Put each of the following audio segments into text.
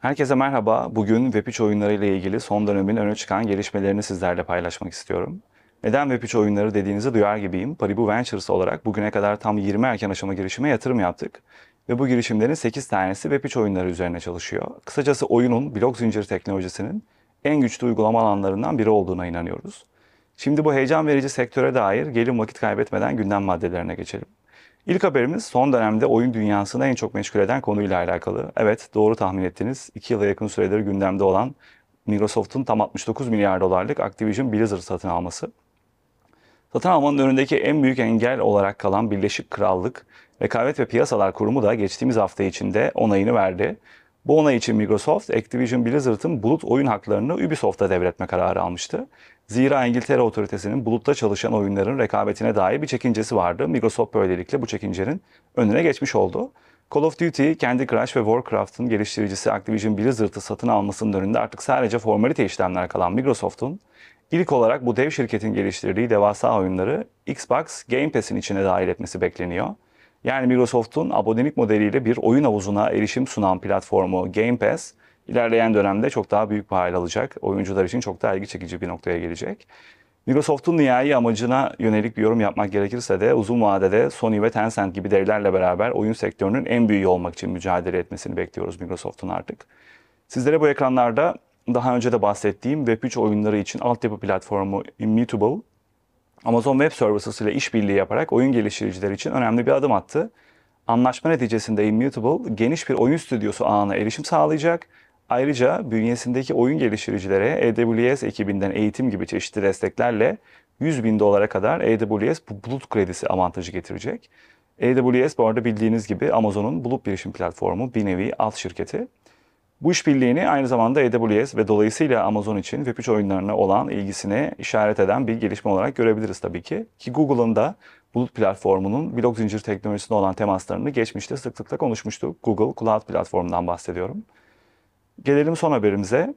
Herkese merhaba. Bugün Web3 oyunları ile ilgili son dönemin öne çıkan gelişmelerini sizlerle paylaşmak istiyorum. Neden Web3 oyunları dediğinizi duyar gibiyim. Paribu Ventures olarak bugüne kadar tam 20 erken aşama girişime yatırım yaptık. Ve bu girişimlerin 8 tanesi Web3 oyunları üzerine çalışıyor. Kısacası oyunun blok zinciri teknolojisinin en güçlü uygulama alanlarından biri olduğuna inanıyoruz. Şimdi bu heyecan verici sektöre dair gelin vakit kaybetmeden gündem maddelerine geçelim. İlk haberimiz son dönemde oyun dünyasını en çok meşgul eden konuyla alakalı. Evet doğru tahmin ettiniz. 2 yıla yakın süredir gündemde olan Microsoft'un tam 69 milyar dolarlık Activision Blizzard satın alması. Satın almanın önündeki en büyük engel olarak kalan Birleşik Krallık Rekabet ve Piyasalar Kurumu da geçtiğimiz hafta içinde onayını verdi. Bu onay için Microsoft, Activision Blizzard'ın bulut oyun haklarını Ubisoft'a devretme kararı almıştı. Zira İngiltere otoritesinin bulutta çalışan oyunların rekabetine dair bir çekincesi vardı. Microsoft böylelikle bu çekincenin önüne geçmiş oldu. Call of Duty, Candy Crush ve Warcraft'ın geliştiricisi Activision Blizzard'ı satın almasının önünde artık sadece formalite işlemler kalan Microsoft'un ilk olarak bu dev şirketin geliştirdiği devasa oyunları Xbox Game Pass'in içine dahil etmesi bekleniyor. Yani Microsoft'un abonelik modeliyle bir oyun havuzuna erişim sunan platformu Game Pass ilerleyen dönemde çok daha büyük bir hal alacak. Oyuncular için çok daha ilgi çekici bir noktaya gelecek. Microsoft'un nihai amacına yönelik bir yorum yapmak gerekirse de uzun vadede Sony ve Tencent gibi devlerle beraber oyun sektörünün en büyüğü olmak için mücadele etmesini bekliyoruz Microsoft'un artık. Sizlere bu ekranlarda daha önce de bahsettiğim Web3 oyunları için altyapı platformu Immutable, Amazon Web Services ile işbirliği yaparak oyun geliştiricileri için önemli bir adım attı. Anlaşma neticesinde Immutable geniş bir oyun stüdyosu ağına erişim sağlayacak. Ayrıca bünyesindeki oyun geliştiricilere AWS ekibinden eğitim gibi çeşitli desteklerle 100 bin dolara kadar AWS bulut kredisi avantajı getirecek. AWS bu arada bildiğiniz gibi Amazon'un bulut bilişim platformu bir nevi alt şirketi. Bu işbirliğini aynı zamanda AWS ve dolayısıyla Amazon için Web3 oyunlarına olan ilgisini işaret eden bir gelişme olarak görebiliriz tabii ki. Ki Google'ın da bulut platformunun blok zincir teknolojisine olan temaslarını geçmişte sıklıkla konuşmuştuk. Google Cloud platformundan bahsediyorum. Gelelim son haberimize.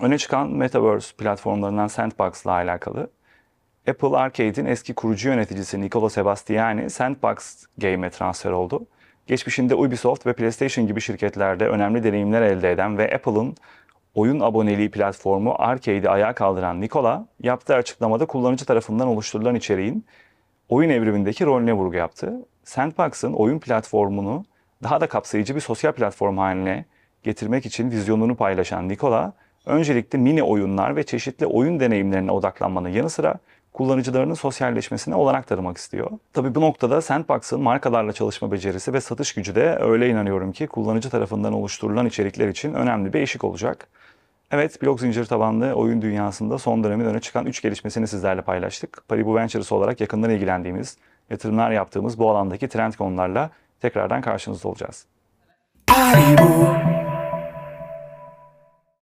Öne çıkan Metaverse platformlarından Sandbox ile alakalı. Apple Arcade'in eski kurucu yöneticisi Nicola Sebastiani Sandbox Game'e transfer oldu. Geçmişinde Ubisoft ve PlayStation gibi şirketlerde önemli deneyimler elde eden ve Apple'ın oyun aboneliği platformu Arcade'i ayağa kaldıran Nicola, yaptığı açıklamada kullanıcı tarafından oluşturulan içeriğin oyun evrimindeki rolüne vurgu yaptı. Sandbox'ın oyun platformunu daha da kapsayıcı bir sosyal platform haline getirmek için vizyonunu paylaşan Nicola, öncelikle mini oyunlar ve çeşitli oyun deneyimlerine odaklanmanın yanı sıra kullanıcılarının sosyalleşmesine olanak tanımak istiyor. Tabi bu noktada Sandbox'ın markalarla çalışma becerisi ve satış gücü de öyle inanıyorum ki kullanıcı tarafından oluşturulan içerikler için önemli bir eşik olacak. Evet, blok zincir tabanlı oyun dünyasında son dönemin öne çıkan 3 gelişmesini sizlerle paylaştık. Paribu Ventures olarak yakından ilgilendiğimiz, yatırımlar yaptığımız bu alandaki trend konularla tekrardan karşınızda olacağız. Paribu,